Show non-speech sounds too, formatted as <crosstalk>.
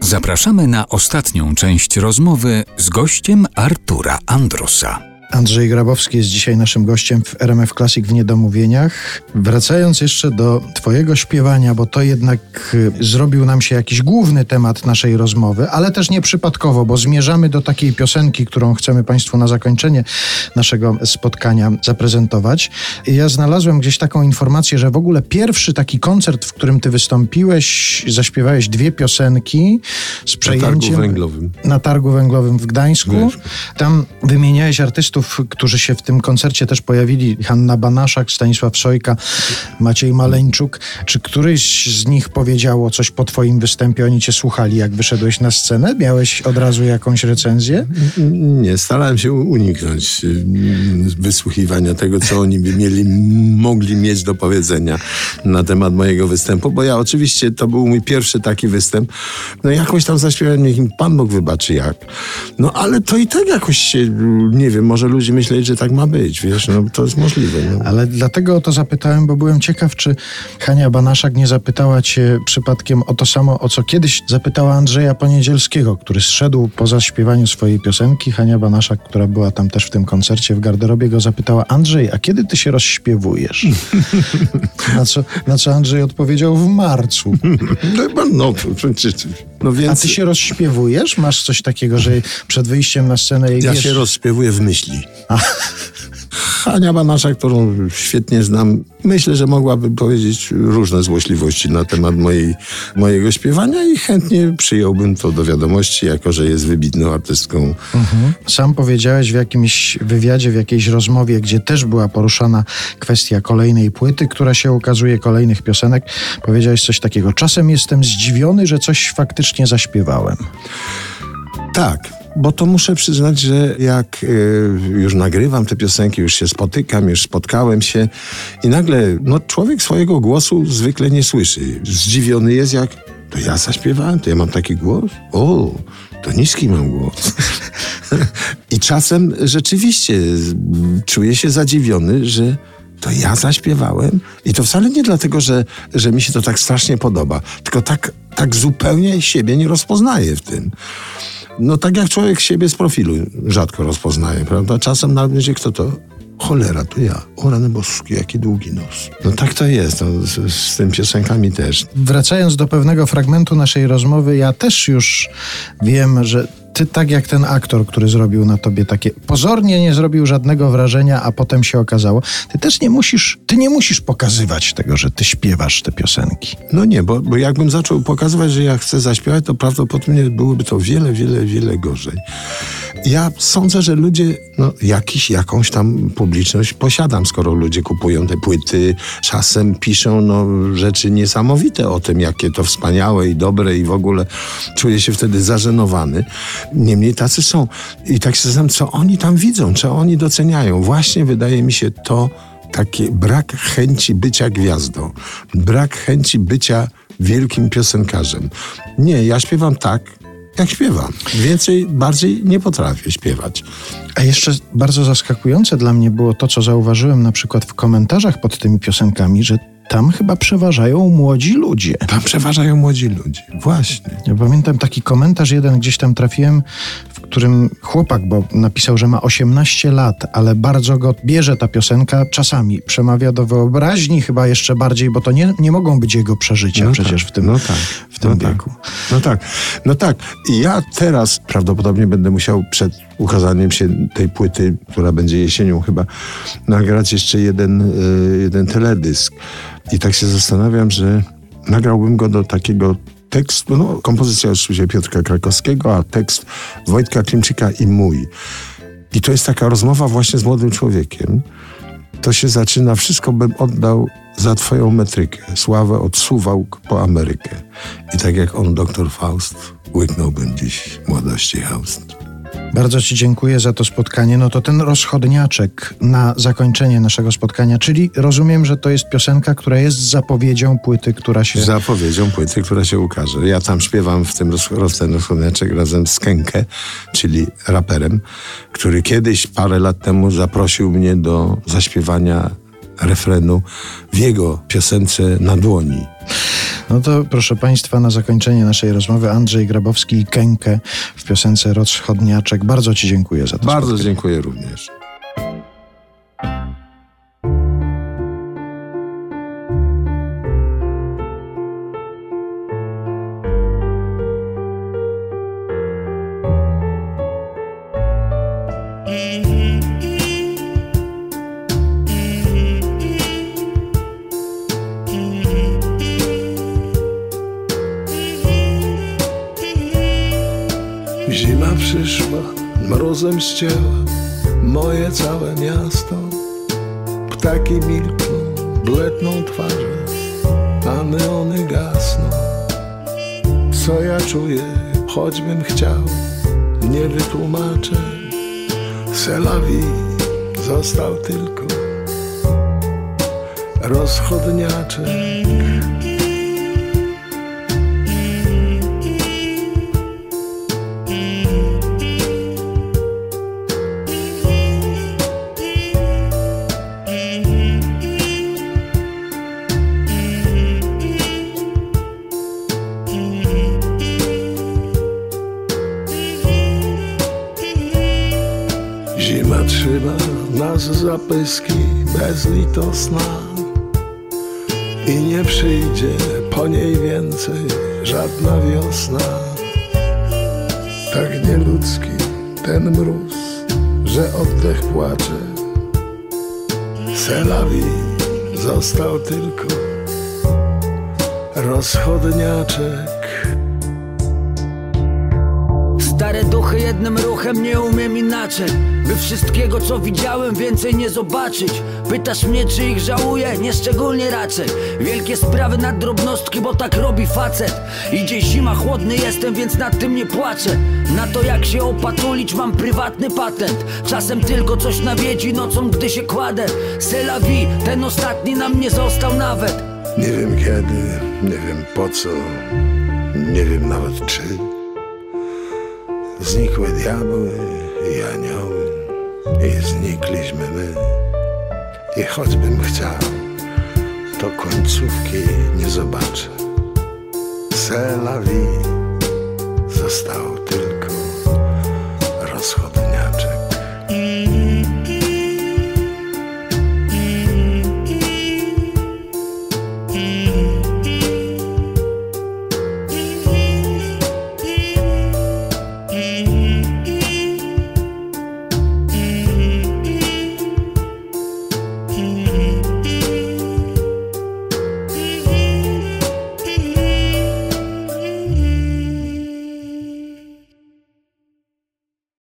Zapraszamy na ostatnią część rozmowy z gościem Artura Andrusa. Andrzej Grabowski jest dzisiaj naszym gościem w RMF Classic w Niedomówieniach. Wracając jeszcze do Twojego śpiewania, bo to jednak y, zrobił nam się jakiś główny temat naszej rozmowy, ale też nieprzypadkowo, bo zmierzamy do takiej piosenki, którą chcemy Państwu na zakończenie naszego spotkania zaprezentować. Ja znalazłem gdzieś taką informację, że w ogóle pierwszy taki koncert, w którym Ty wystąpiłeś, zaśpiewałeś dwie piosenki z przejęciem. Na targu węglowym. Na targu węglowym w Gdańsku. Gdańsku. Tam wymieniałeś artystów, którzy się w tym koncercie też pojawili. Hanna Banaszak, Stanisław Sojka, Maciej Maleńczuk. Czy któryś z nich powiedziało coś po twoim występie? Oni cię słuchali, jak wyszedłeś na scenę? Miałeś od razu jakąś recenzję? Nie, starałem się uniknąć y, wysłuchiwania tego, co oni by mieli, mogli mieć do powiedzenia na temat mojego występu, bo ja oczywiście, to był mój pierwszy taki występ. No jakoś tam zaśpiewałem, niech im Pan Bóg wybaczy jak. No ale to i tak jakoś się, nie wiem, może ludzie myśleć, że tak ma być, wiesz, no to jest możliwe. No. Ale dlatego o to zapytałem, bo byłem ciekaw, czy Hania Banaszak nie zapytała cię przypadkiem o to samo, o co kiedyś zapytała Andrzeja Poniedzielskiego, który zszedł po zaśpiewaniu swojej piosenki. Hania Banaszak, która była tam też w tym koncercie w garderobie, go zapytała, Andrzej, a kiedy ty się rozśpiewujesz? <laughs> na, co, na co Andrzej odpowiedział w marcu. No, no, przecież, no więc... A ty się rozśpiewujesz? Masz coś takiego, że przed wyjściem na scenę Ja wiesz... się rozśpiewuję w myśli. Hania Banasza, którą świetnie znam, myślę, że mogłaby powiedzieć różne złośliwości na temat mojej, mojego śpiewania i chętnie przyjąłbym to do wiadomości, jako że jest wybitną artystką. Mhm. Sam powiedziałeś w jakimś wywiadzie, w jakiejś rozmowie, gdzie też była poruszana kwestia kolejnej płyty, która się ukazuje, kolejnych piosenek. Powiedziałeś coś takiego. Czasem jestem zdziwiony, że coś faktycznie zaśpiewałem. Tak, bo to muszę przyznać, że jak y, już nagrywam te piosenki, już się spotykam, już spotkałem się i nagle no, człowiek swojego głosu zwykle nie słyszy. Zdziwiony jest jak, to ja zaśpiewałem, to ja mam taki głos? O, to niski mam głos. <laughs> I czasem rzeczywiście czuję się zadziwiony, że to ja zaśpiewałem. I to wcale nie dlatego, że, że mi się to tak strasznie podoba, tylko tak, tak zupełnie siebie nie rozpoznaję w tym. No tak jak człowiek siebie z profilu rzadko rozpoznaje, prawda? Czasem nawet będzie kto to... Cholera, to ja. O rany boski, jaki długi nos. No tak to jest, no, z, z tym piosenkami też. Wracając do pewnego fragmentu naszej rozmowy, ja też już wiem, że ty tak jak ten aktor, który zrobił na tobie takie pozornie nie zrobił żadnego wrażenia, a potem się okazało, ty też nie musisz, ty nie musisz pokazywać tego, że ty śpiewasz te piosenki. No nie, bo, bo jakbym zaczął pokazywać, że ja chcę zaśpiewać, to prawdopodobnie byłoby to wiele, wiele, wiele gorzej. Ja sądzę, że ludzie, no jakiś, jakąś tam publiczność posiadam, skoro ludzie kupują te płyty, czasem piszą no, rzeczy niesamowite o tym, jakie to wspaniałe i dobre i w ogóle czuję się wtedy zażenowany. Niemniej tacy są. I tak się zastanawiam, co oni tam widzą, co oni doceniają. Właśnie wydaje mi się to taki brak chęci bycia gwiazdą, brak chęci bycia wielkim piosenkarzem. Nie, ja śpiewam tak, jak śpiewam. Więcej, bardziej nie potrafię śpiewać. A jeszcze bardzo zaskakujące dla mnie było to, co zauważyłem na przykład w komentarzach pod tymi piosenkami, że tam chyba przeważają młodzi ludzie. Tam przeważają młodzi ludzie. Właśnie. Ja pamiętam taki komentarz jeden, gdzieś tam trafiłem, w którym chłopak, bo napisał, że ma 18 lat, ale bardzo go bierze ta piosenka, czasami przemawia do wyobraźni chyba jeszcze bardziej, bo to nie, nie mogą być jego przeżycia No przecież tak, w tym, no tak, w tym no tak. wieku. No tak, no tak. Ja teraz prawdopodobnie będę musiał przed ukazaniem się tej płyty, która będzie jesienią chyba, nagrać jeszcze jeden, y, jeden teledysk. I tak się zastanawiam, że nagrałbym go do takiego tekstu, no kompozycja oczywiście Piotrka Krakowskiego, a tekst Wojtka Klimczyka i mój. I to jest taka rozmowa właśnie z młodym człowiekiem. To się zaczyna, wszystko bym oddał za twoją metrykę. Sławę od Suwałk po Amerykę. I tak jak on, doktor Faust, łyknąłbym dziś młodości Haust. Bardzo Ci dziękuję za to spotkanie. No to ten rozchodniaczek na zakończenie naszego spotkania, czyli rozumiem, że to jest piosenka, która jest zapowiedzią płyty, która się... Zapowiedzią płyty, która się ukaże. Ja tam śpiewam w tym roz, ten rozchodniaczek razem z Kenkę, czyli raperem, który kiedyś, parę lat temu zaprosił mnie do zaśpiewania refrenu w jego piosence na dłoni. No to proszę Państwa, na zakończenie naszej rozmowy Andrzej Grabowski i Kenkę w piosence Rozchodniaczek. Bardzo Ci dziękuję za to Bardzo spotkanie. dziękuję również. Zima przyszła, mrozem ścięła moje całe miasto. Ptaki milkną, bledną twarzą, a neony gasną. Co ja czuję, choćbym chciał, nie wytłumaczę. Selawi został tylko rozchodniaczek. Zima trzyma nas za pyski bezlitosna. I nie przyjdzie po niej więcej żadna wiosna. Tak nieludzki ten mróz, że oddech płacze. Selawi został tylko rozchodniaczek Jednym ruchem nie umiem inaczej. By wszystkiego co widziałem więcej nie zobaczyć. Pytasz mnie czy ich żałuję? Nieszczególnie raczej. Wielkie sprawy na drobnostki, bo tak robi facet. Idzie zima, chłodny jestem, więc nad tym nie płaczę. Na to jak się opatulić mam prywatny patent. Czasem tylko coś nawiedzi nocą, gdy się kładę. Vie, ten ostatni nam nie został nawet. Nie wiem kiedy, nie wiem po co, nie wiem nawet czy. Znikły diabły i anioły i znikliśmy my. I choćbym chciał, to końcówki nie zobaczę. C'est la vie, został tylko